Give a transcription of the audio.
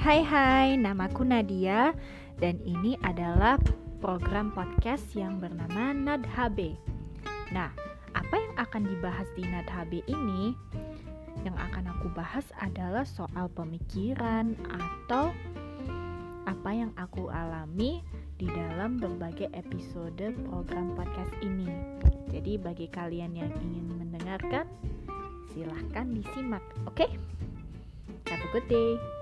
Hai hai, namaku Nadia dan ini adalah program podcast yang bernama NadHB. Nah, apa yang akan dibahas di NadHB ini? Yang akan aku bahas adalah soal pemikiran atau apa yang aku alami di dalam berbagai episode program podcast ini. Jadi bagi kalian yang ingin mendengarkan, silahkan disimak, oke? Okay? Have a good day.